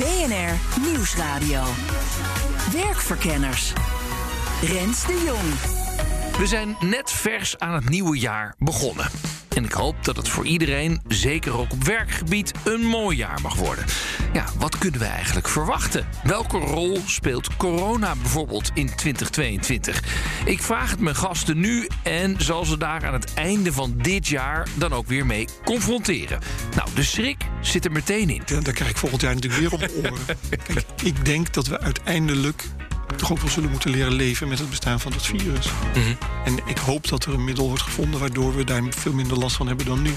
BNR Nieuwsradio. Werkverkenners. Rens de Jong. We zijn net vers aan het nieuwe jaar begonnen. En ik hoop dat het voor iedereen, zeker ook op werkgebied, een mooi jaar mag worden. Ja, wat kunnen we eigenlijk verwachten? Welke rol speelt corona bijvoorbeeld in 2022? Ik vraag het mijn gasten nu en zal ze daar aan het einde van dit jaar dan ook weer mee confronteren. Nou, de schrik zit er meteen in. Ja, daar krijg ik volgend jaar natuurlijk weer op oren. Kijk, ik denk dat we uiteindelijk toch ook wel zullen moeten leren leven met het bestaan van dat virus. En ik hoop dat er een middel wordt gevonden waardoor we daar veel minder last van hebben dan nu.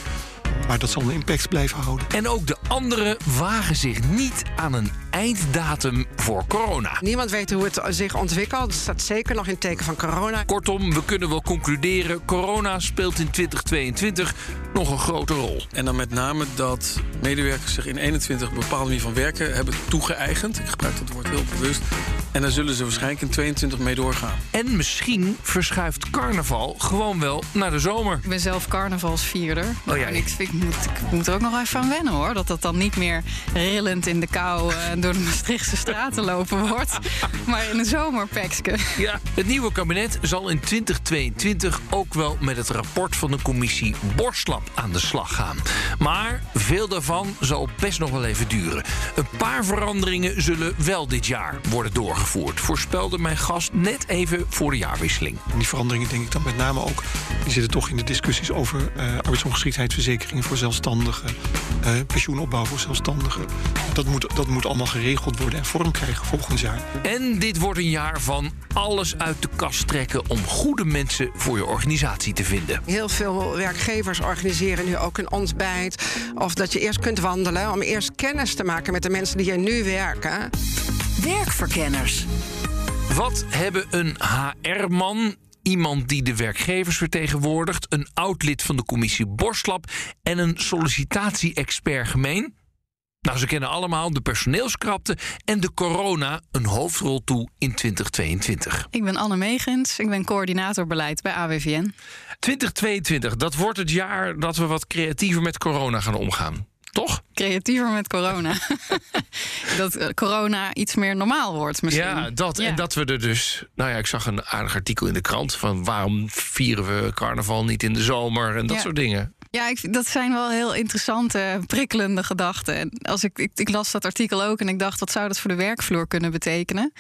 Maar dat zal een impact blijven houden. En ook de anderen wagen zich niet aan een einddatum voor corona. Niemand weet hoe het zich ontwikkelt. Het staat zeker nog in het teken van corona. Kortom, we kunnen wel concluderen: corona speelt in 2022 nog een grote rol. En dan met name dat medewerkers zich in 21 een bepaalde manier van werken hebben toegeëigend. Ik gebruik dat woord heel bewust. En daar zullen ze waarschijnlijk in 22 mee doorgaan. En misschien verschuift carnaval gewoon wel naar de zomer. Ik ben zelf carnavalsvierder. Oh, ja. En ik, ik, moet, ik moet er ook nog even aan wennen hoor. Dat dat dan niet meer rillend in de kou eh, door de Maastrichtse straten lopen wordt. Maar in een zomerpekske. Ja, het nieuwe kabinet zal in 2022 ook wel met het rapport van de commissie Borslap aan de slag gaan. Maar veel daarvan zal best nog wel even duren. Een paar veranderingen zullen wel dit jaar worden doorgevoerd, voorspelde mijn gast net even voor de jaarwisseling. Die veranderingen denk ik dan met name ook... die zitten toch in de discussies over uh, arbeidsongeschiktheidsverzekeringen voor zelfstandigen... Uh, pensioenopbouw voor zelfstandigen. Dat moet, dat moet allemaal geregeld worden en vorm krijgen volgend jaar. En dit wordt een jaar van alles uit de kast trekken... om goede mensen voor je organisatie te vinden. Heel veel werkgevers organiseren nu ook een ontbijt. Of dat je eerst kunt wandelen om eerst kennis te maken met de mensen die er nu werken. Werkverkenners. Wat hebben een HR-man, iemand die de werkgevers vertegenwoordigt, een oud lid van de commissie Borslap en een sollicitatie-expert gemeen? Nou, ze kennen allemaal de personeelskrapte en de corona een hoofdrol toe in 2022. Ik ben Anne Megens, ik ben coördinator beleid bij AWVN. 2022, dat wordt het jaar dat we wat creatiever met corona gaan omgaan. Toch? Creatiever met corona. dat uh, corona iets meer normaal wordt misschien. Ja, dat. Ja. En dat we er dus... Nou ja, ik zag een aardig artikel in de krant... van waarom vieren we carnaval niet in de zomer en dat Ja. soort dingen. Ja, ik, dat zijn wel heel interessante, prikkelende gedachten. En als ik, ik, ik las dat artikel ook en ik dacht, wat zou dat voor de werkvloer kunnen betekenen?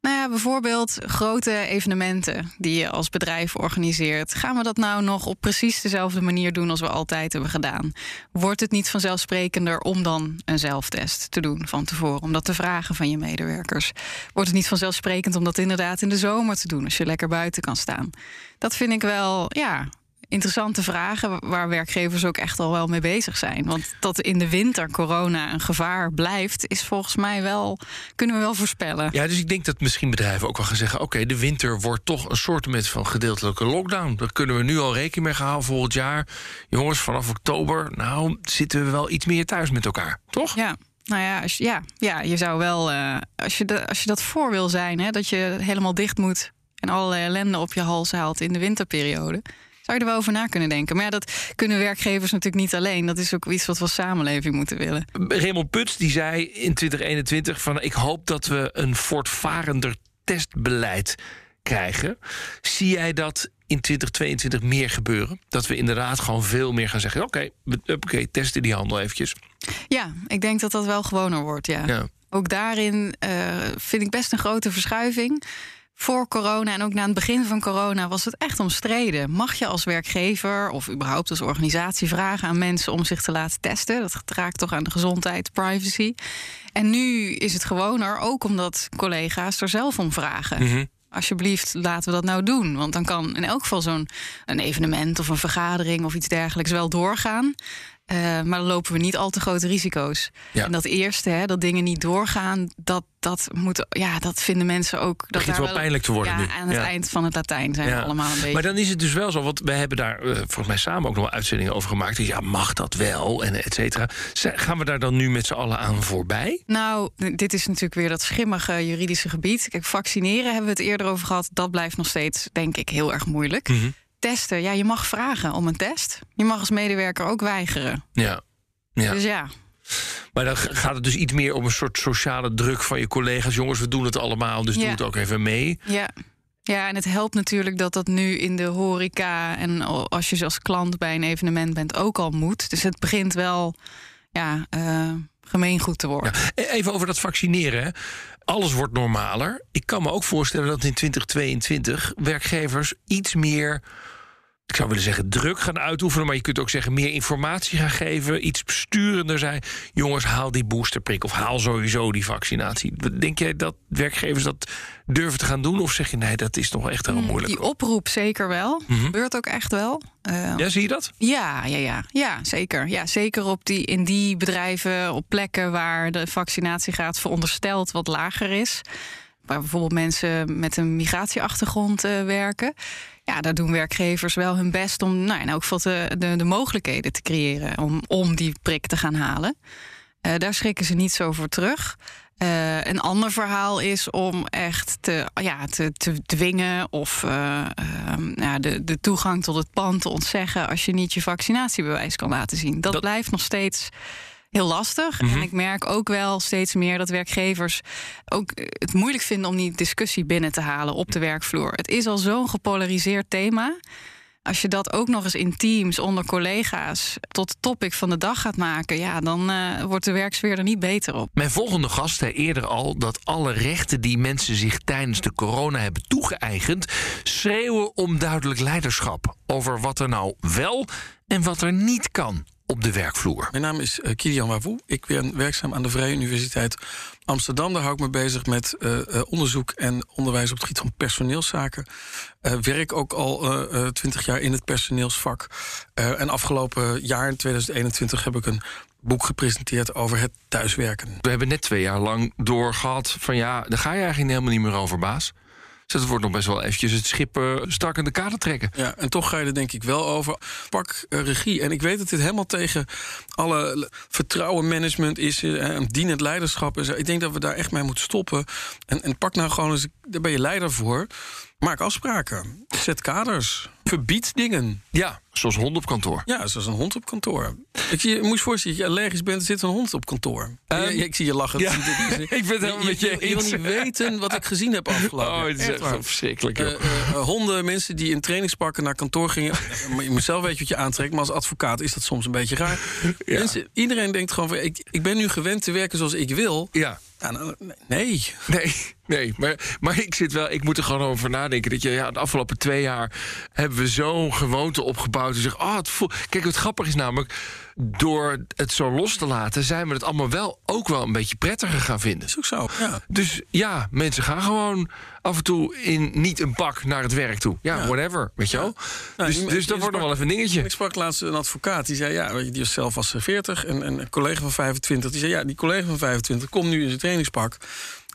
Nou ja, bijvoorbeeld grote evenementen die je als bedrijf organiseert. Gaan we dat nou nog op precies dezelfde manier doen als we altijd hebben gedaan? Wordt het niet vanzelfsprekender om dan een zelftest te doen van tevoren? Om dat te vragen van je medewerkers? Wordt het niet vanzelfsprekend om dat inderdaad in de zomer te doen als je lekker buiten kan staan? Dat vind ik wel, ja, interessante vragen waar werkgevers ook echt al wel mee bezig zijn. Want dat in de winter corona een gevaar blijft, is volgens mij wel, kunnen we wel voorspellen. Ja, dus ik denk dat misschien bedrijven ook wel gaan zeggen... oké, de winter wordt toch een soort met van gedeeltelijke lockdown. Daar kunnen we nu al rekening mee gaan volgend jaar. Jongens, vanaf oktober, nou, zitten we wel iets meer thuis met elkaar, toch? Ja. Nou ja, als je, ja, ja, je zou wel, eh, als, je de, als je dat voor wil zijn, hè, dat je helemaal dicht moet en allerlei ellende op je hals haalt in de winterperiode, zou je er wel over na kunnen denken. Maar ja, dat kunnen werkgevers natuurlijk niet alleen. Dat is ook iets wat we als samenleving moeten willen. Raymond Puts die zei in 2021 van... ik hoop dat we een voortvarender testbeleid krijgen. Zie jij dat in 2022 meer gebeuren? Dat we inderdaad gewoon veel meer gaan zeggen... oké, we oké, testen die handel eventjes. Ja, ik denk dat dat wel gewoner wordt, ja. Ja. Ook daarin eh, vind ik best een grote verschuiving. Voor corona en ook na het begin van corona was het echt omstreden. Mag je als werkgever of überhaupt als organisatie vragen aan mensen om zich te laten testen? Dat raakt toch aan de gezondheid, privacy. En nu is het gewoner, ook omdat collega's er zelf om vragen. Mhm. Alsjeblieft, laten we dat nou doen. Want dan kan in elk geval zo'n een evenement of een vergadering of iets dergelijks wel doorgaan. Eh, maar dan lopen we niet al te grote risico's. Ja. En dat eerste, hè, dat dingen niet doorgaan, dat, dat, moet, ja, dat vinden mensen ook. Dat Begint wel pijnlijk te worden ja, nu. Aan het Ja. eind van het Latijn zijn we allemaal een beetje. Maar dan is het dus wel zo, want wij hebben daar eh, volgens mij samen ook nog wel uitzendingen over gemaakt. Ja, mag dat wel? En et cetera. Gaan we daar dan nu met z'n allen aan voorbij? Nou, dit is natuurlijk weer dat schimmige juridische gebied. Kijk, vaccineren hebben we het eerder over gehad. Dat blijft nog steeds, denk ik, heel erg moeilijk. Mhm. Testen, ja, je mag vragen om een test. Je mag als medewerker ook weigeren. Ja. ja. Dus ja, Maar dan gaat het dus iets meer om een soort sociale druk van je collega's. Jongens, we doen het allemaal, dus doe het ook even mee. Ja. Ja, en het helpt natuurlijk dat dat nu in de horeca en als je als klant bij een evenement bent ook al moet. Dus het begint wel ja, eh, gemeengoed te worden. E- Even over dat vaccineren. Alles wordt normaler. Ik kan me ook voorstellen dat in 2022 werkgevers iets meer. Ik zou willen zeggen druk gaan uitoefenen, maar je kunt ook zeggen meer informatie gaan geven, iets besturender zijn. Jongens, haal die boosterprik of haal sowieso die vaccinatie. Denk jij dat werkgevers dat durven te gaan doen, of zeg je nee, dat is nog echt heel moeilijk? Die oproep zeker wel. Mhm. Gebeurt ook echt wel. Eh, Ja, zie je dat? Ja, ja, ja, ja, zeker. Ja, zeker op die, in die bedrijven, op plekken waar de vaccinatiegraad verondersteld wat lager is. Waar bijvoorbeeld mensen met een migratieachtergrond eh, werken. Ja, daar doen werkgevers wel hun best om nou, in elk geval de, de, de mogelijkheden te creëren om, om die prik te gaan halen. Eh, daar schrikken ze niet zo voor terug. Eh, een ander verhaal is om echt te, ja, te, te dwingen of ehm, ja, de, de toegang tot het pand te ontzeggen als je niet je vaccinatiebewijs kan laten zien. Dat, Dat- blijft nog steeds heel lastig. Mhm. En ik merk ook wel steeds meer dat werkgevers ook eh, het moeilijk vinden om die discussie binnen te halen op de werkvloer. Het is al zo'n gepolariseerd thema. Als je dat ook nog eens in teams onder collega's tot topic van de dag gaat maken, ja, dan eh, wordt de werksfeer er niet beter op. Mijn volgende gast zei eerder al dat alle rechten die mensen zich tijdens de corona hebben toegeëigend, schreeuwen om duidelijk leiderschap over wat er nou wel en wat er niet kan op de werkvloer. Mijn naam is eh, Kilian Wawoe. Ik ben werkzaam aan de Vrije Universiteit Amsterdam. Daar hou ik me bezig met eh, eh, onderzoek en onderwijs op het gebied van personeelszaken. Werk ook al twintig jaar in het personeelsvak. En afgelopen jaar, in 2021, heb ik een boek gepresenteerd over het thuiswerken. We hebben net twee jaar lang doorgehad van ja, daar ga je eigenlijk helemaal niet meer over, baas. Dus het wordt nog best wel eventjes het schip eh, strak in de kader trekken. Ja, en toch ga je er denk ik wel over. Pak eh, regie. En ik weet dat dit helemaal tegen alle l- vertrouwen management is. En dienend leiderschap. En zo. Ik denk dat we daar echt mee moeten stoppen. En, en pak nou gewoon eens, daar ben je leider voor. Maak afspraken. Zet kaders. Verbied dingen. Ja, zoals honden op kantoor. Ja, zoals een hond op kantoor. Ik zie, je moet je voorstellen, dat je allergisch bent, er zit een hond op kantoor. Ehm, ik zie je lachen. ja, ik ben het helemaal met je Je wil niet weten wat ik gezien heb afgelopen. Oh, het is echt verschrikkelijk. Eh, eh, eh, honden, mensen die in trainingspakken naar kantoor gingen. Je moet zelf weten wat je aantrekt, maar als advocaat is dat soms een beetje raar. Ja. Mensen, iedereen denkt gewoon: van, ik, ik ben nu gewend te werken zoals ik wil. ja. Ja, nou, nee. Nee, nee. Maar, maar ik zit wel, ik moet er gewoon over nadenken. Dat je ja, de afgelopen twee jaar hebben we zo'n gewoonte opgebouwd. Die zegt, oh, het voel... Kijk, wat grappig is namelijk, door het zo los te laten, zijn we het allemaal wel ook wel een beetje prettiger gaan vinden. Is ook zo. Ja. Dus ja, mensen gaan gewoon af en toe in niet een pak naar het werk toe. Ja, Ja. whatever, weet je wel. Nou, dus dus dat wordt nog wel even een dingetje. Ik sprak laatst een advocaat die zei: Ja, die was zelf was 40 en, en een collega van 25. Die zei: Ja, die collega van 25 komt nu in zijn trainingspak.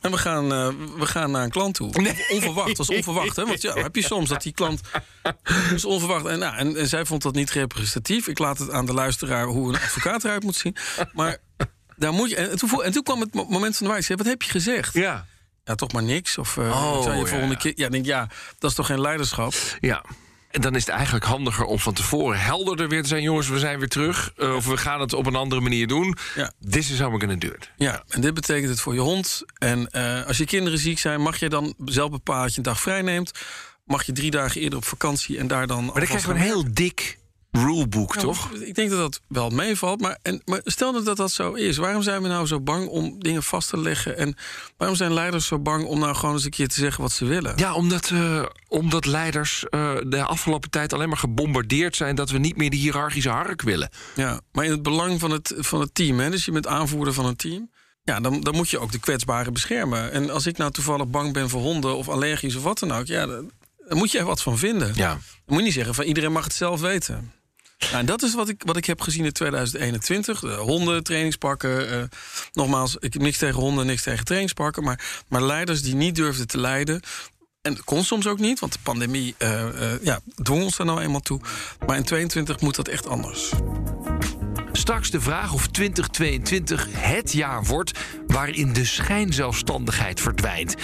En we gaan, eh, we gaan naar een klant toe. Onverwacht, dat was onverwacht. Hè? Want ja, heb je soms dat die klant. Is onverwacht. En, nou, en, en zij vond dat niet representatief. Ik laat het aan de luisteraar hoe een advocaat eruit moet zien. Maar daar moet je. En toen, voel- en toen kwam het mo- moment van de zei, Wat heb je gezegd? Ja. Ja, toch maar niks. Of Oh, zou je volgende ja. keer. Ja, denk ja, dat is toch geen leiderschap. Ja. En dan is het eigenlijk handiger om van tevoren helderder weer te zijn. Jongens, we zijn weer terug. Uh, of we gaan het op een andere manier doen. Ja. This is how we're gonna do it. Ja, en dit betekent het voor je hond. En eh, als je kinderen ziek zijn, mag je dan zelf bepalen dat je een dag vrij neemt. Mag je drie dagen eerder op vakantie en daar dan. Maar dan krijgen we een heel dik rulebook, toch? Ik denk dat dat wel meevalt. Maar, en, maar stel nou dat dat zo is. Waarom zijn we nou zo bang om dingen vast te leggen? En waarom zijn leiders zo bang om nou gewoon eens een keer te zeggen wat ze willen? Ja, omdat, eh, omdat leiders eh, de afgelopen tijd alleen maar gebombardeerd zijn... dat we niet meer die hiërarchische hark willen. Ja, maar in het belang van het, van het team. Hè? Dus je bent aanvoerder van een team. Ja, dan, dan moet je ook de kwetsbaren beschermen. En als ik nou toevallig bang ben voor honden of allergisch of wat dan ook... Ja, dan, moet je er wat van vinden. Ja. Dan moet je niet zeggen van iedereen mag het zelf weten. Nou, en dat is wat ik, wat ik heb gezien in 2021. De honden, trainingspakken. eh, nogmaals, ik heb niks tegen honden, niks tegen trainingspakken. Maar, maar leiders die niet durfden te leiden. En dat kon soms ook niet, want de pandemie eh, eh, ja, dwong ons er nou eenmaal toe. Maar in 22 moet dat echt anders. Straks de vraag of 2022 het jaar wordt waarin de schijnzelfstandigheid verdwijnt.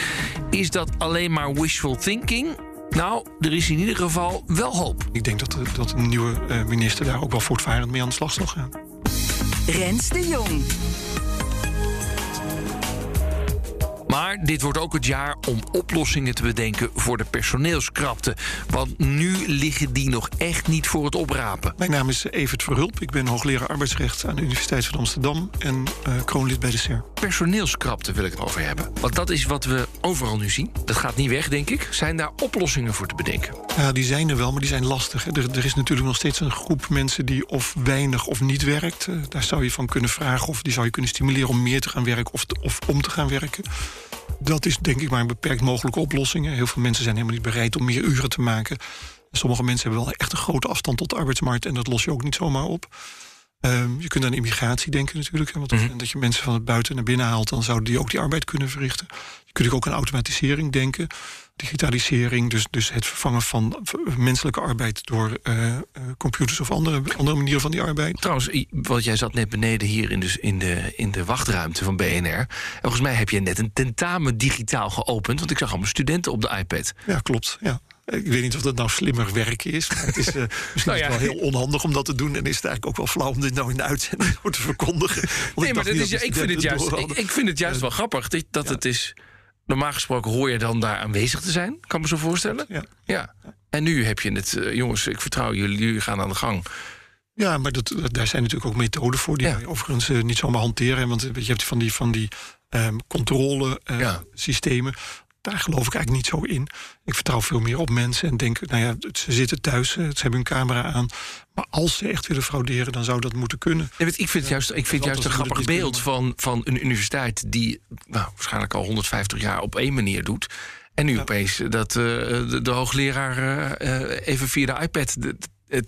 Is dat alleen maar wishful thinking? Nou, er is in ieder geval wel hoop. Ik denk dat, de- dat een nieuwe eh, minister daar ook wel voortvarend mee aan de slag zal gaan. Rens de Jong. Maar dit wordt ook het jaar om oplossingen te bedenken voor de personeelskrapte. Want nu liggen die nog echt niet voor het oprapen. Mijn naam is Evert Verhulp. Ik ben hoogleraar arbeidsrecht aan de Universiteit van Amsterdam en eh, kroonlid bij de SER. Personeelskrapte wil ik het over hebben. Want dat is wat we overal nu zien. Dat gaat niet weg, denk ik. Zijn daar oplossingen voor te bedenken? Ja, die zijn er wel, maar die zijn lastig. Er, is natuurlijk nog steeds een groep mensen die of weinig of niet werkt. Eh, daar zou je van kunnen vragen of die zou je kunnen stimuleren om meer te gaan werken of, of om te gaan werken. Dat is denk ik maar een beperkt mogelijke oplossing. Heel veel mensen zijn helemaal niet bereid om meer uren te maken. Sommige mensen hebben wel echt een grote afstand tot de arbeidsmarkt en dat los je ook niet zomaar op. Ehm, je kunt aan immigratie denken natuurlijk. hè, Want moment dat je mensen van het buiten naar binnen haalt, dan zouden die ook die arbeid kunnen verrichten. Je kunt ook aan automatisering denken. Digitalisering, dus, dus het vervangen van menselijke arbeid door eh, eh, computers of andere, andere manieren van die arbeid. Trouwens, want jij zat net beneden hier in de, in, de, in de wachtruimte van BNR. En volgens mij heb je net een tentamen digitaal geopend. Want ik zag allemaal studenten op de iPad. Ja, klopt. Ja. Ik weet niet of dat nou slimmer werken is. Maar het is eh, misschien Nou ja. is het wel heel onhandig om dat te doen. En is het eigenlijk ook wel flauw om dit nou in de uitzending te verkondigen. Want Nee, ik maar dat is, dat ik, vind het juist, ik, vind het juist wel grappig dat, dat het is. Normaal gesproken hoor je dan daar aanwezig te zijn. Kan me zo voorstellen. Ja. Ja. En nu heb je het, eh, jongens, ik vertrouw jullie, jullie gaan aan de gang. Ja, maar dat, daar zijn natuurlijk ook methoden voor die Ja. wij overigens eh, niet zomaar hanteren. Want je hebt van die, van die ehm, controle eh, Ja. Daar geloof ik eigenlijk niet zo in. Ik vertrouw veel meer op mensen en denk, nou ja, ze zitten thuis, eh, ze hebben hun camera aan. Maar als ze echt willen frauderen, dan zou dat moeten kunnen. Nee, ik vind het juist, ik vind juist een grappig beeld van, van een universiteit die nou, waarschijnlijk al 150 jaar op één manier doet. En nu opeens dat eh, de, de hoogleraar eh, even via de iPad de,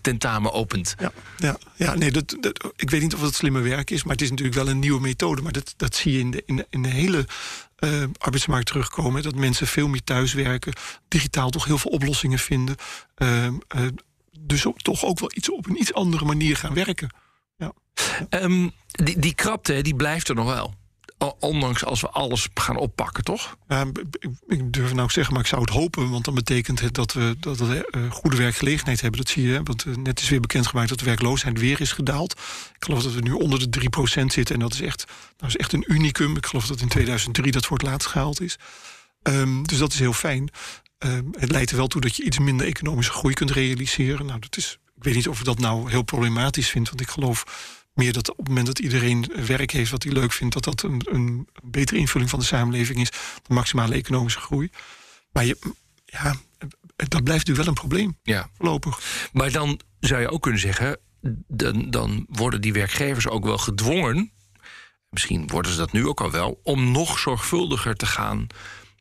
tentamen opent. Ja, ja, ja nee, dat, dat, ik weet niet of het slimme werk is, maar het is natuurlijk wel een nieuwe methode. Maar dat, dat zie je in de, in de, in de hele eh, arbeidsmarkt terugkomen. Dat mensen veel meer thuiswerken, digitaal toch heel veel oplossingen vinden. Ehm, eh, dus ook, toch ook wel iets op een iets andere manier gaan werken. Ja. Ehm, die, die krapte, die blijft er nog wel. Ondanks als we alles gaan oppakken, toch? Ik durf nou ook zeggen, maar ik zou het hopen. Want dan betekent het dat we, dat we eh, goede werkgelegenheid hebben. Dat zie je. Want eh, net is weer bekendgemaakt dat de werkloosheid weer is gedaald. Ik geloof dat we nu onder de 3% zitten. En dat is echt, dat is echt een unicum. Ik geloof dat in 2003 dat voor het laatst gehaald is. Ehm, dus dat is heel fijn. Ehm, het leidt er wel toe dat je iets minder economische groei kunt realiseren. Nou, dat is, ik weet niet of ik dat nou heel problematisch vind. Want ik geloof meer dat op het moment dat iedereen werk heeft wat hij leuk vindt, dat dat een, een betere invulling van de samenleving is dan maximale economische groei. Maar je, ja, dat blijft natuurlijk wel een probleem Ja. voorlopig. Maar dan zou je ook kunnen zeggen, dan, dan worden die werkgevers ook wel gedwongen, misschien worden ze dat nu ook al wel, om nog zorgvuldiger te gaan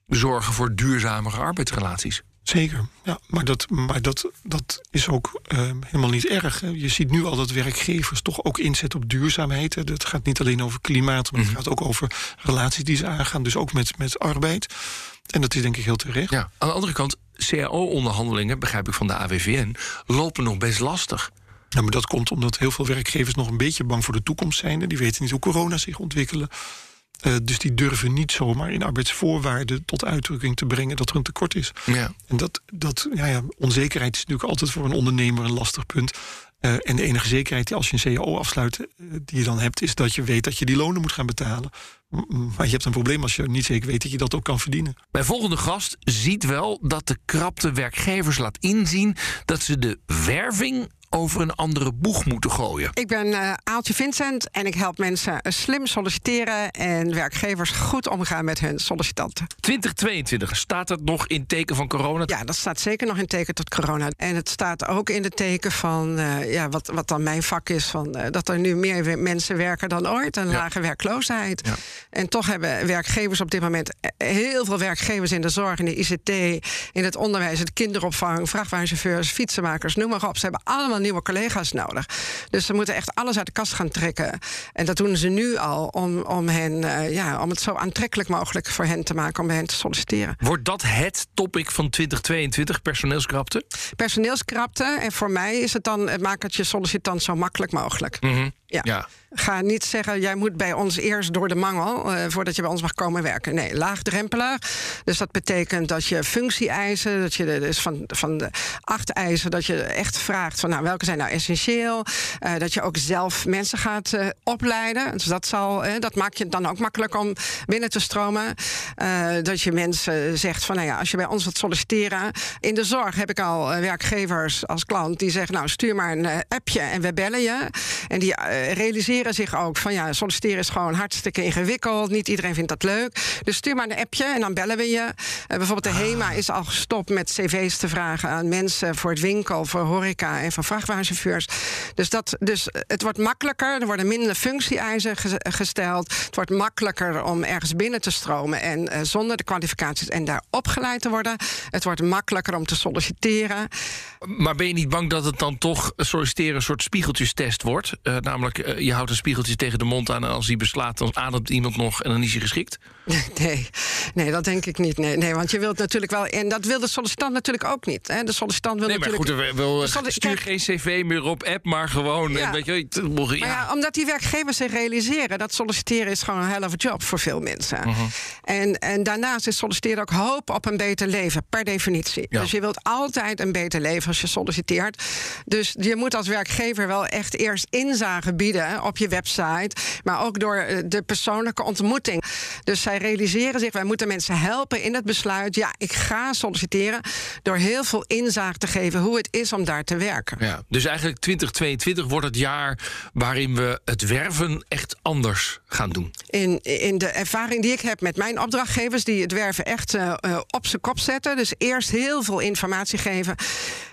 zorgen voor duurzamere arbeidsrelaties. Zeker, ja, maar dat, maar dat, dat is ook eh, helemaal niet erg. hè. Je ziet nu al dat werkgevers toch ook inzetten op duurzaamheid. hè. Het gaat niet alleen over klimaat, maar het gaat ook over relaties die ze aangaan. Dus ook met, met arbeid. En dat is denk ik heel terecht. Ja. Aan de andere kant, CAO-onderhandelingen, begrijp ik van de AWVN, lopen nog best lastig. Ja, maar dat komt omdat heel veel werkgevers nog een beetje bang voor de toekomst zijn. Die weten niet hoe corona zich ontwikkelen. Eh, dus die durven niet zomaar in arbeidsvoorwaarden tot uitdrukking te brengen dat er een tekort is. Ja. En dat, dat ja, ja, onzekerheid is natuurlijk altijd voor een ondernemer een lastig punt. Eh, en de enige zekerheid die als je een CAO afsluit, eh, die je dan hebt, is dat je weet dat je die lonen moet gaan betalen. Maar je hebt een probleem als je niet zeker weet dat je dat ook kan verdienen. Mijn volgende gast ziet wel dat de krapte werkgevers laat inzien dat ze de werving over een andere boeg moeten gooien. Ik ben eh, Aaltje Vincent en ik help mensen eh, slim solliciteren en werkgevers goed omgaan met hun sollicitanten. 2022, staat het nog in teken van corona? Ja, dat staat zeker nog in teken tot corona. En het staat ook in het teken van eh, ja, wat, wat dan mijn vak is: van, eh, dat er nu meer mensen werken dan ooit en lage werkloosheid. Ja. En toch hebben werkgevers op dit moment heel veel werkgevers in de zorg, in de ICT, in het onderwijs, het kinderopvang, vrachtwagenchauffeurs, fietsenmakers, noem maar op. Ze hebben allemaal nieuwe collega's nodig. Dus ze moeten echt alles uit de kast gaan trekken. En dat doen ze nu al om, om, hen, eh, ja, om het zo aantrekkelijk mogelijk voor hen te maken om bij hen te solliciteren. Wordt dat het topic van 2022, personeelskrapte? Personeelskrapte. En voor mij is het dan, het maakt het je sollicitant zo makkelijk mogelijk. Ja. ja. Ga niet zeggen, jij moet bij ons eerst door de mangel uh, voordat je bij ons mag komen werken. Nee, laagdrempelig. Dus dat betekent dat je functie-eisen, dat je dus van, van de acht eisen, dat je echt vraagt van nou, welke zijn nou essentieel. Uh, dat je ook zelf mensen gaat uh, opleiden. Dus dat, zal, dat maakt je dan ook makkelijk om binnen te stromen. dat je mensen zegt van nou ja, als je bij ons wilt solliciteren. In de zorg heb ik al werkgevers als klant die zeggen, nou stuur maar een appje en we bellen je. En die realiseren zich ook van ja, solliciteren is gewoon hartstikke ingewikkeld. Niet iedereen vindt dat leuk. Dus stuur maar een appje en dan bellen we je. Uh, bijvoorbeeld de HEMA is al gestopt met cv's te vragen aan mensen voor het winkel, voor horeca en van vrachtwagenchauffeurs. Dus, dat, dus het wordt makkelijker. Er worden minder functie-eisen gesteld. Het wordt makkelijker om ergens binnen te stromen en uh, zonder de kwalificaties en daar opgeleid te worden. Het wordt makkelijker om te solliciteren. Maar ben je niet bang dat het dan toch solliciteren een soort spiegeltjestest wordt? Uh, namelijk, je houdt een spiegeltje tegen de mond aan... en als hij beslaat, dan ademt iemand nog en dan is hij geschikt? Nee, nee dat denk ik niet. Nee, nee, want je wilt natuurlijk wel... en dat wil de sollicitant natuurlijk ook niet. Hè. De sollicitant wil nee, maar natuurlijk... goed, wil, stuur geen cv meer op app, maar gewoon... Ja. Weet je, ja. Maar ja, omdat die werkgevers zich realiseren... dat solliciteren is gewoon een hell of a job voor veel mensen. Mhm. en, en daarnaast is solliciteren ook hoop op een beter leven, per definitie. Ja. Dus je wilt altijd een beter leven als je solliciteert. Dus je moet als werkgever wel echt eerst inzage bieden... op je website, maar ook door eh, de persoonlijke ontmoeting. Dus zij realiseren zich, wij moeten mensen helpen in het besluit... ja, ik ga solliciteren, door heel veel inzage te geven... hoe het is om daar te werken. Ja, dus eigenlijk 2022 wordt het jaar waarin we het werven echt anders gaan doen. In, in de ervaring die ik heb met mijn opdrachtgevers... die het werven echt uh, uh, op zijn kop zetten. Dus eerst heel veel informatie geven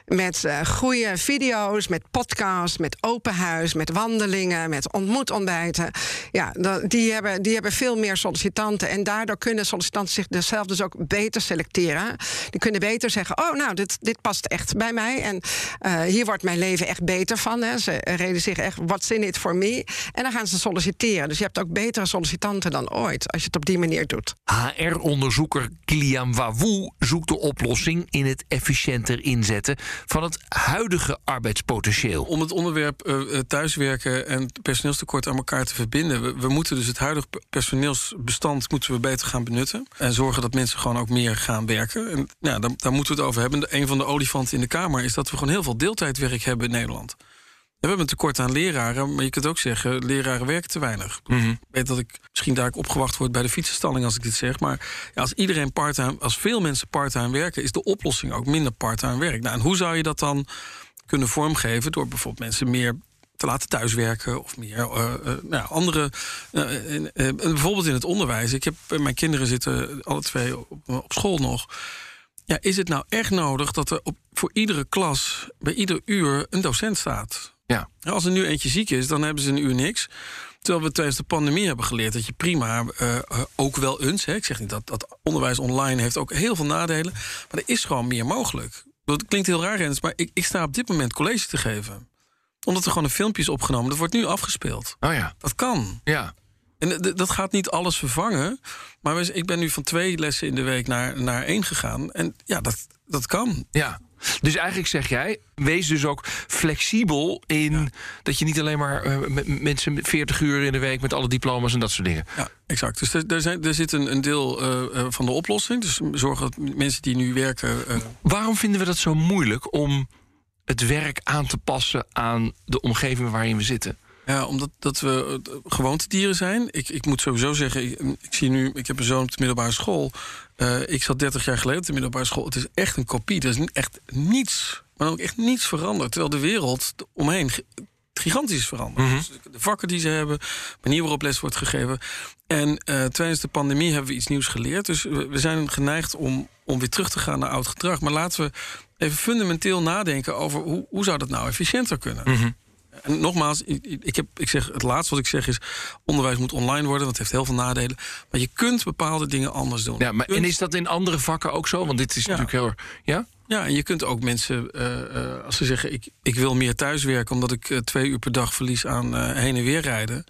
met uh, goede video's, met podcasts, met open huis, met wandelingen, met ontmoetontbijten. Ja, die hebben, die hebben veel meer sollicitanten. En daardoor kunnen sollicitanten zich zelf dus ook beter selecteren. Die kunnen beter zeggen: Oh, nou, dit, dit past echt bij mij. En uh, hier wordt mijn leven echt beter van. Hè. Ze realiseren echt: what's in it for me? En dan gaan ze solliciteren. Dus je hebt ook betere sollicitanten dan ooit als je het op die manier doet. HR-onderzoeker Kilian Wawou zoekt de oplossing in het efficiënter inzetten van het huidige arbeidspotentieel. Om het onderwerp uh, thuiswerken en personeelstekort aan elkaar te verbinden. We, moeten dus het huidige personeelsbestand moeten we beter gaan benutten. En zorgen dat mensen gewoon ook meer gaan werken. En daar, daar moeten we het over hebben. Een van de olifanten in de Kamer is dat we gewoon heel veel deeltijdwerk hebben in Nederland. We hebben een tekort aan leraren, maar je kunt ook zeggen... leraren werken te weinig. Mm -hmm. Ik weet dat ik misschien daar opgewacht word bij de fietsenstalling als ik dit zeg. Maar ja, als iedereen parttime, als veel mensen parttime werken... is de oplossing ook minder parttime werk. Nou, en hoe zou je dat dan kunnen vormgeven... door bijvoorbeeld mensen meer te laten thuiswerken of meer uh, uh, nou, andere. Uh, bijvoorbeeld in het onderwijs. Ik heb mijn kinderen zitten alle twee op, op school nog. Ja, is het nou echt nodig dat er op, voor iedere klas bij ieder uur een docent staat? Ja. Als er nu eentje ziek is, dan hebben ze een uur niks. Terwijl we tijdens de pandemie hebben geleerd dat je prima uh, ook wel eens. Hè, ik zeg niet dat, dat onderwijs online heeft ook heel veel nadelen. Maar er is gewoon meer mogelijk. Dat klinkt heel raar, Rens, maar ik, ik sta op dit moment college te geven omdat er gewoon een filmpje is opgenomen. Dat wordt nu afgespeeld. Oh ja. Dat kan. Ja. En dat gaat niet alles vervangen. Maar ik ben nu van twee lessen in de week naar, naar één gegaan. En ja, dat, dat kan. Ja. Dus eigenlijk zeg jij, wees dus ook flexibel in ja. dat je niet alleen maar uh, met mensen 40 uur in de week met alle diploma's en dat soort dingen. Ja, exact. Dus er, er, zijn, er zit een, een deel uh, van de oplossing. Dus zorgen dat mensen die nu werken. Uh... Waarom vinden we dat zo moeilijk om het werk aan te passen aan de omgeving waarin we zitten? Ja, omdat dat we gewoontedieren zijn. Ik, ik moet sowieso zeggen, ik, ik, zie nu, ik heb een zoon op de middelbare school. Uh, ik zat 30 jaar geleden op de middelbare school. Het is echt een kopie. Er is echt niets, maar ook echt niets veranderd. Terwijl de wereld omheen gigantisch is veranderd. Mhm. Mm -hmm. dus de vakken die ze hebben, de manier waarop les wordt gegeven. En uh, tijdens de pandemie hebben we iets nieuws geleerd. Dus we, we zijn geneigd om, om weer terug te gaan naar oud gedrag. Maar laten we even fundamenteel nadenken over hoe, hoe zou dat nou efficiënter kunnen. Mm -hmm. En nogmaals, ik, ik, heb, ik zeg, het laatste wat ik zeg is... onderwijs moet online worden, want het heeft heel veel nadelen. Maar je kunt bepaalde dingen anders doen. Ja, maar kunt... en is dat in andere vakken ook zo? Want dit is ja. natuurlijk heel... Ja? Ja, en je kunt ook mensen, eh, eh, als ze zeggen... Ik, ik wil meer thuiswerken omdat ik eh, twee uur per dag verlies aan heen en weer rijden...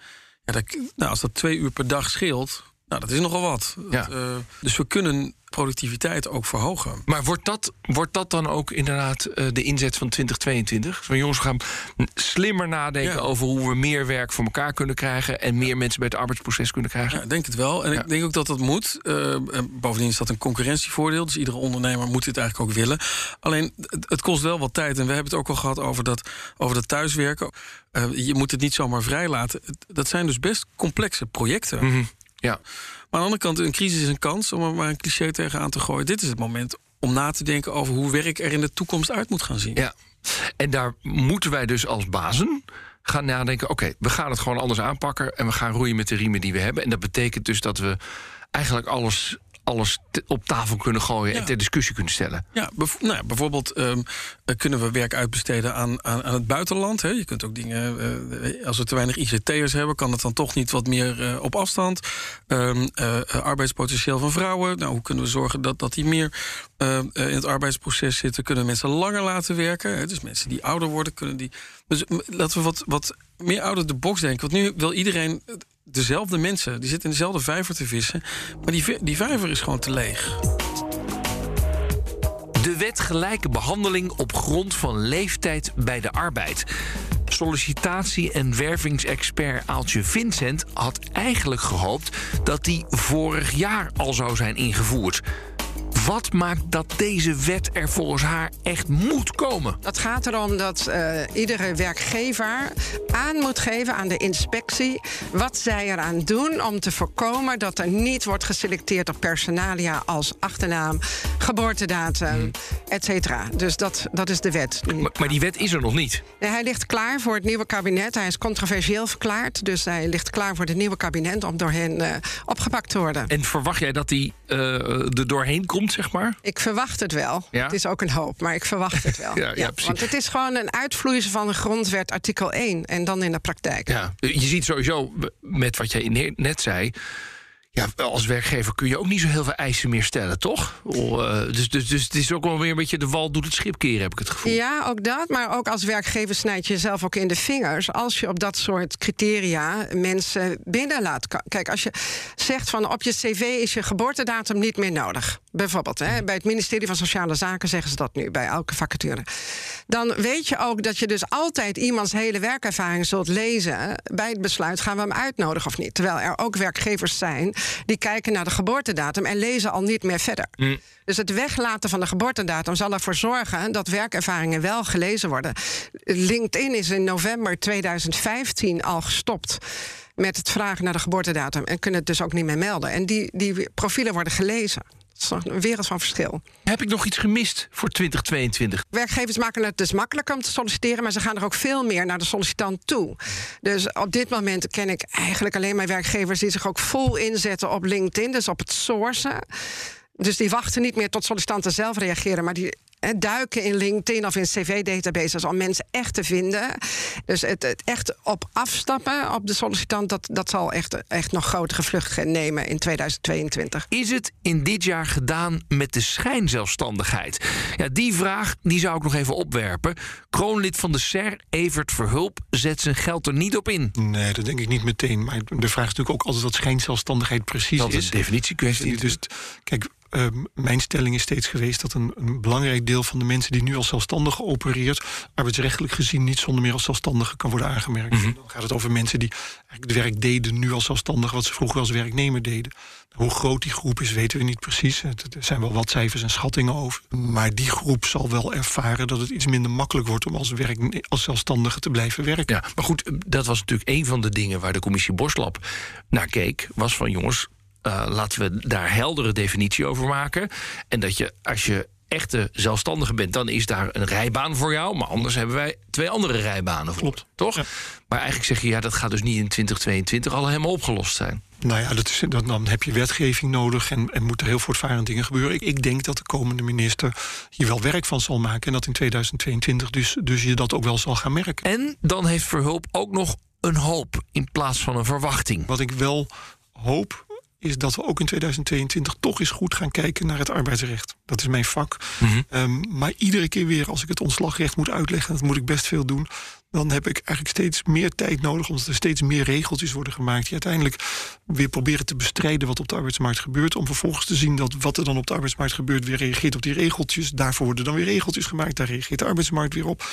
Ja, dat, nou, als dat twee uur per dag scheelt, nou, dat is nogal wat. Ja. Eh, dus we kunnen productiviteit ook verhogen. Maar wordt dat, wordt dat dan ook inderdaad eh, de inzet van 2022? Van jongens, we gaan slimmer nadenken Ja. over hoe we meer werk voor elkaar kunnen krijgen en meer mensen bij het arbeidsproces kunnen krijgen. Ja, ik denk het wel. En Ja. ik denk ook dat dat moet. Eh, en bovendien is dat een concurrentievoordeel. Dus iedere ondernemer moet dit eigenlijk ook willen. Alleen, het, kost wel wat tijd. En we hebben het ook al gehad over dat, over dat thuiswerken. Je moet het niet zomaar vrijlaten. Dat zijn dus best complexe projecten. Mhm. Ja. Maar aan de andere kant, een crisis is een kans... om er maar een cliché tegenaan te gooien. Dit is het moment om na te denken over hoe werk er in de toekomst uit moet gaan zien. Ja. En daar moeten wij dus als bazen gaan nadenken: oké, we gaan het gewoon anders aanpakken en we gaan roeien met de riemen die we hebben. En dat betekent dus dat we eigenlijk alles, alles op tafel kunnen gooien en ter discussie kunnen stellen. Ja, nou ja, bijvoorbeeld ehm, eh, kunnen we werk uitbesteden aan, aan, aan het buitenland. Hè? Je kunt ook dingen, eh, als we te weinig ICT'ers hebben, kan het dan toch niet wat meer eh, op afstand. Ehm, eh, eh, arbeidspotentieel van vrouwen. Nou, hoe kunnen we zorgen dat, dat die meer eh, eh, in het arbeidsproces zitten? Kunnen we mensen langer laten werken? Hè? Dus mensen die ouder worden, kunnen die. Dus laten we wat, wat meer out of the box denken. Want nu wil iedereen. Dezelfde mensen, die zitten in dezelfde vijver te vissen. Maar die, die vijver is gewoon te leeg. De wet gelijke behandeling op grond van leeftijd bij de arbeid. Sollicitatie- en wervingsexpert Aaltje Vincent had eigenlijk gehoopt dat die vorig jaar al zou zijn ingevoerd. Wat maakt dat deze wet er volgens haar echt moet komen? Het gaat erom dat eh, iedere werkgever aan moet geven aan de inspectie wat zij eraan doen om te voorkomen dat er niet wordt geselecteerd op personalia als achternaam, geboortedatum, et cetera. Dus dat, dat is de wet. Maar, maar die wet is er nog niet. Nee, hij ligt klaar voor het nieuwe kabinet. Hij is controversieel verklaard, dus hij ligt klaar voor het nieuwe kabinet om door hen eh, opgepakt te worden. En verwacht jij dat die eh, er doorheen komt, zeg maar? Ik verwacht het wel. Ja? Het is ook een hoop, maar ik verwacht het wel. Ja, want het is gewoon een uitvloeisel van de grondwet artikel 1 en dan in de praktijk. Ja, je ziet sowieso met wat jij ne- net zei. Ja, als werkgever kun je ook niet zo heel veel eisen meer stellen, toch? Eh, dus, dus, dus het is ook wel weer een beetje de wal doet het schip keren, heb ik het gevoel. Ja, ook dat. Maar ook als werkgever snijd je jezelf ook in de vingers. Als je op dat soort criteria mensen binnen laat. ko- Kijk, als je zegt van op je cv is je geboortedatum niet meer nodig. Bijvoorbeeld, hè, bij het ministerie van Sociale Zaken zeggen ze dat nu bij elke vacature. Dan weet je ook dat je dus altijd iemands hele werkervaring zult lezen bij het besluit gaan we hem uitnodigen of niet. Terwijl er ook werkgevers zijn die kijken naar de geboortedatum en lezen al niet meer verder. Dus het weglaten van de geboortedatum zal ervoor zorgen dat werkervaringen wel gelezen worden. LinkedIn is in november 2015 al gestopt met het vragen naar de geboortedatum en kunnen het dus ook niet meer melden. En die, die profielen worden gelezen. Dat is een wereld van verschil. Heb ik nog iets gemist voor 2022? Werkgevers maken het dus makkelijker om te solliciteren, maar ze gaan er ook veel meer naar de sollicitant toe. Dus op dit moment ken ik eigenlijk alleen maar werkgevers die zich ook vol inzetten op LinkedIn, dus op het sourcen. Dus die wachten niet meer tot sollicitanten zelf reageren, maar die duiken in LinkedIn of in cv-databases om mensen echt te vinden. Dus het, het echt op afstappen op de sollicitant, dat, dat zal echt, echt nog grotere vlucht nemen in 2022. Is het in dit jaar gedaan met de schijnzelfstandigheid? Ja, die vraag die zou ik nog even opwerpen. Kroonlid van de SER, Evert Verhulp, zet zijn geld er niet op in. Nee, dat denk ik niet meteen. Maar de vraag is natuurlijk ook altijd wat schijnzelfstandigheid precies Dat is is. een definitiekwestie. Dus kijk, ehm, mijn stelling is steeds geweest dat een, een belangrijk deel van de mensen die nu als zelfstandige opereert, arbeidsrechtelijk gezien niet zonder meer als zelfstandige kan worden aangemerkt. Mhm. Dan gaat het over mensen die eigenlijk het werk deden nu als zelfstandige, wat ze vroeger als werknemer deden. Hoe groot die groep is, weten we niet precies. Er zijn wel wat cijfers en schattingen over. Maar die groep zal wel ervaren dat het iets minder makkelijk wordt om als, werk, als zelfstandige te blijven werken. Ja, maar goed, dat was natuurlijk een van de dingen waar de commissie Boslap naar keek. Was van jongens, eh, laten we daar heldere definitie over maken. En dat je, als je echte zelfstandige bent, dan is daar een rijbaan voor jou. Maar anders hebben wij twee andere rijbanen voor. Klopt. Toch? Ja. Maar eigenlijk zeg je, ja, dat gaat dus niet in 2022 al helemaal opgelost zijn. Nou ja, dat is, dat, dan heb je wetgeving nodig en, en moeten heel voortvarend dingen gebeuren. Ik, ik denk dat de komende minister hier wel werk van zal maken. En dat in 2022 dus, dus je dat ook wel zal gaan merken. En dan heeft Verhulp ook nog een hoop in plaats van een verwachting. Wat ik wel hoop, is dat we ook in 2022 toch eens goed gaan kijken naar het arbeidsrecht. Dat is mijn vak. Mhm. Ehm, maar iedere keer weer als ik het ontslagrecht moet uitleggen, dat moet ik best veel doen. Dan heb ik eigenlijk steeds meer tijd nodig, omdat er steeds meer regeltjes worden gemaakt. Die uiteindelijk weer proberen te bestrijden wat op de arbeidsmarkt gebeurt. Om vervolgens te zien dat wat er dan op de arbeidsmarkt gebeurt, weer reageert op die regeltjes. Daarvoor worden dan weer regeltjes gemaakt. Daar reageert de arbeidsmarkt weer op.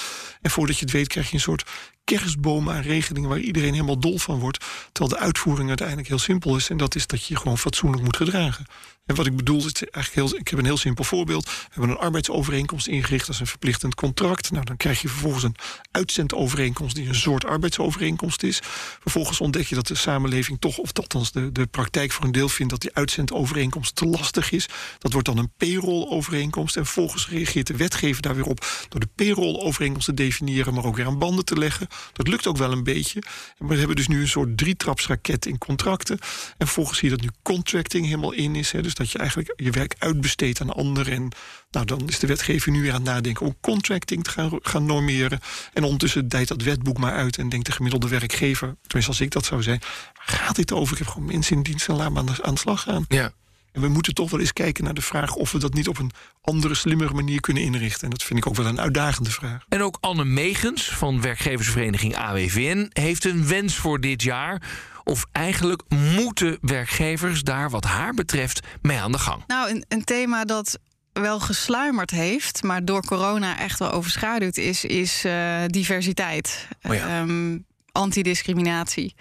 En voordat je het weet, krijg je een soort kerstboom aan regelingen waar iedereen helemaal dol van wordt. Terwijl de uitvoering uiteindelijk heel simpel is. En dat is dat je je gewoon fatsoenlijk moet gedragen. En wat ik bedoel, is eigenlijk heel, ik heb een heel simpel voorbeeld. We hebben een arbeidsovereenkomst ingericht als een verplichtend contract. Nou, dan krijg je vervolgens een uitzendovereenkomst die een soort arbeidsovereenkomst is. Vervolgens ontdek je dat de samenleving toch, of althans de, de praktijk voor een deel vindt dat die uitzendovereenkomst te lastig is. Dat wordt dan een payroll-overeenkomst. En vervolgens reageert de wetgever daar weer op door de payroll-overeenkomst te definiëren, maar ook weer aan banden te leggen. Dat lukt ook wel een beetje. En we hebben dus nu een soort drietrapsraket in contracten. En vervolgens zie je dat nu contracting helemaal in is. Dus dat je eigenlijk je werk uitbesteedt aan anderen. En nou, dan is de wetgever nu weer aan het nadenken om contracting te gaan, gaan normeren. En ondertussen dijt dat wetboek maar uit en denkt de gemiddelde werkgever, tenminste als ik dat zou zijn, waar gaat dit over? Ik heb gewoon mensen in dienst en laat me aan de, aan de slag gaan. Ja. En we moeten toch wel eens kijken naar de vraag of we dat niet op een andere, slimmere manier kunnen inrichten. En dat vind ik ook wel een uitdagende vraag. En ook Anne Megens van werkgeversvereniging AWVN heeft een wens voor dit jaar. Of eigenlijk moeten werkgevers daar wat haar betreft mee aan de gang. Nou, een, een thema dat wel gesluimerd heeft, maar door corona echt wel overschaduwd is, is eh, diversiteit. Oh ja. Ehm, antidiscriminatie.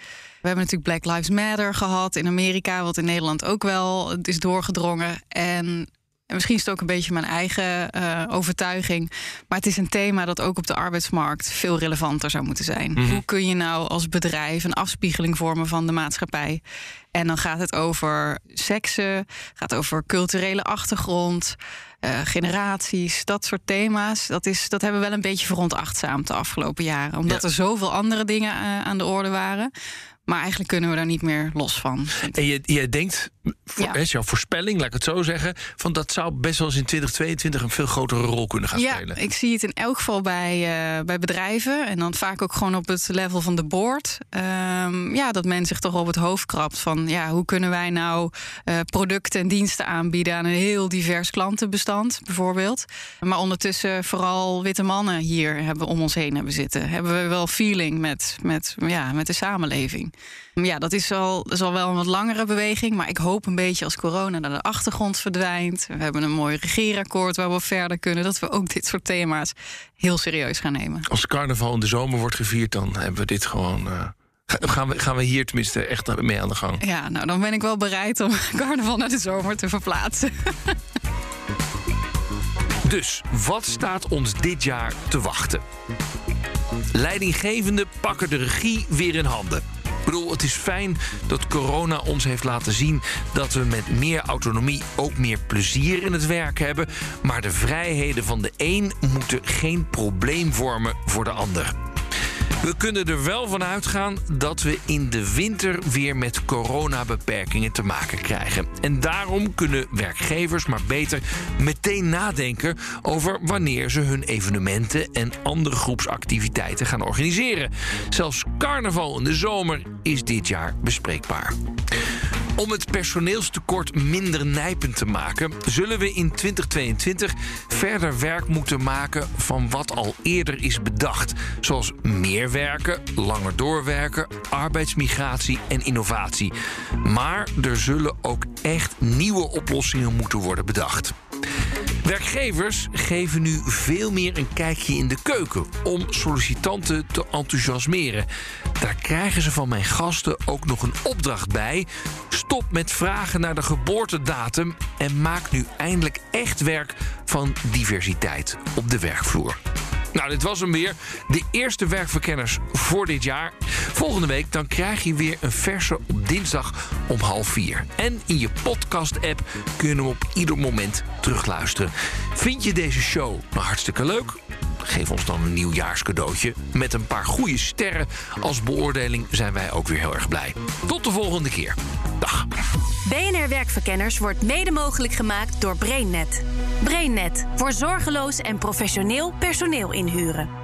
We hebben natuurlijk Black Lives Matter gehad in Amerika, wat in Nederland ook wel is doorgedrongen. En en misschien is het ook een beetje mijn eigen eh, overtuiging. Maar het is een thema dat ook op de arbeidsmarkt veel relevanter zou moeten zijn. Mhm. Hoe kun je nou als bedrijf een afspiegeling vormen van de maatschappij? En dan gaat het over seksen, gaat over culturele achtergrond, eh, generaties, dat soort thema's. Dat, is, dat hebben we wel een beetje veronachtzaamd de afgelopen jaren. Omdat Ja. er zoveel andere dingen eh, aan de orde waren. Maar eigenlijk kunnen we daar niet meer los van. En je, je denkt, voor, Ja. is jouw voorspelling, laat ik het zo zeggen, van dat zou best wel eens in 2022 een veel grotere rol kunnen gaan ja, spelen. ik zie het in elk geval bij, eh, bij bedrijven. En dan vaak ook gewoon op het level van de board. Ehm, ja, dat men zich toch op het hoofd krabt van ja, hoe kunnen wij nou eh, producten en diensten aanbieden aan een heel divers klantenbestand, bijvoorbeeld. Maar ondertussen vooral witte mannen hier hebben om ons heen hebben zitten. Hebben we wel feeling met, met, ja, met de samenleving. Ja, dat is, al, dat is al wel een wat langere beweging. Maar ik hoop een beetje als corona naar de achtergrond verdwijnt. We hebben een mooi regeerakkoord waar we verder kunnen. Dat we ook dit soort thema's heel serieus gaan nemen. Als carnaval in de zomer wordt gevierd, dan hebben we dit gewoon. eh, ga- gaan, we, gaan we hier tenminste echt mee aan de gang. Ja, nou dan ben ik wel bereid om carnaval naar de zomer te verplaatsen. Dus wat staat ons dit jaar te wachten? Leidinggevenden pakken de regie weer in handen. Ik bedoel, het is fijn dat corona ons heeft laten zien dat we met meer autonomie ook meer plezier in het werk hebben. Maar de vrijheden van de een moeten geen probleem vormen voor de ander. We kunnen er wel van uitgaan dat we in de winter weer met coronabeperkingen te maken krijgen. En daarom kunnen werkgevers maar beter meteen nadenken over wanneer ze hun evenementen en andere groepsactiviteiten gaan organiseren. Zelfs carnaval in de zomer is dit jaar bespreekbaar. Om het personeelstekort minder nijpend te maken, zullen we in 2022 verder werk moeten maken van wat al eerder is bedacht. Zoals meer werken, langer doorwerken, arbeidsmigratie en innovatie. Maar er zullen ook echt nieuwe oplossingen moeten worden bedacht. Werkgevers geven nu veel meer een kijkje in de keuken om sollicitanten te enthousiasmeren. Daar krijgen ze van mijn gasten ook nog een opdracht bij. Stop met vragen naar de geboortedatum en maak nu eindelijk echt werk van diversiteit op de werkvloer. Nou, dit was hem weer. De eerste werkverkenners voor dit jaar. Volgende week dan krijg je weer een verse op dinsdag om half vier. En in je podcast-app kun je hem op ieder moment terugluisteren. Vind je deze show nou hartstikke leuk? Geef ons dan een nieuwjaarscadeautje. Met een paar goede sterren als beoordeling zijn wij ook weer heel erg blij. Tot de volgende keer. Dag. BNR Werkverkenners wordt mede mogelijk gemaakt door BrainNet. BrainNet voor zorgeloos en professioneel personeel inhuren.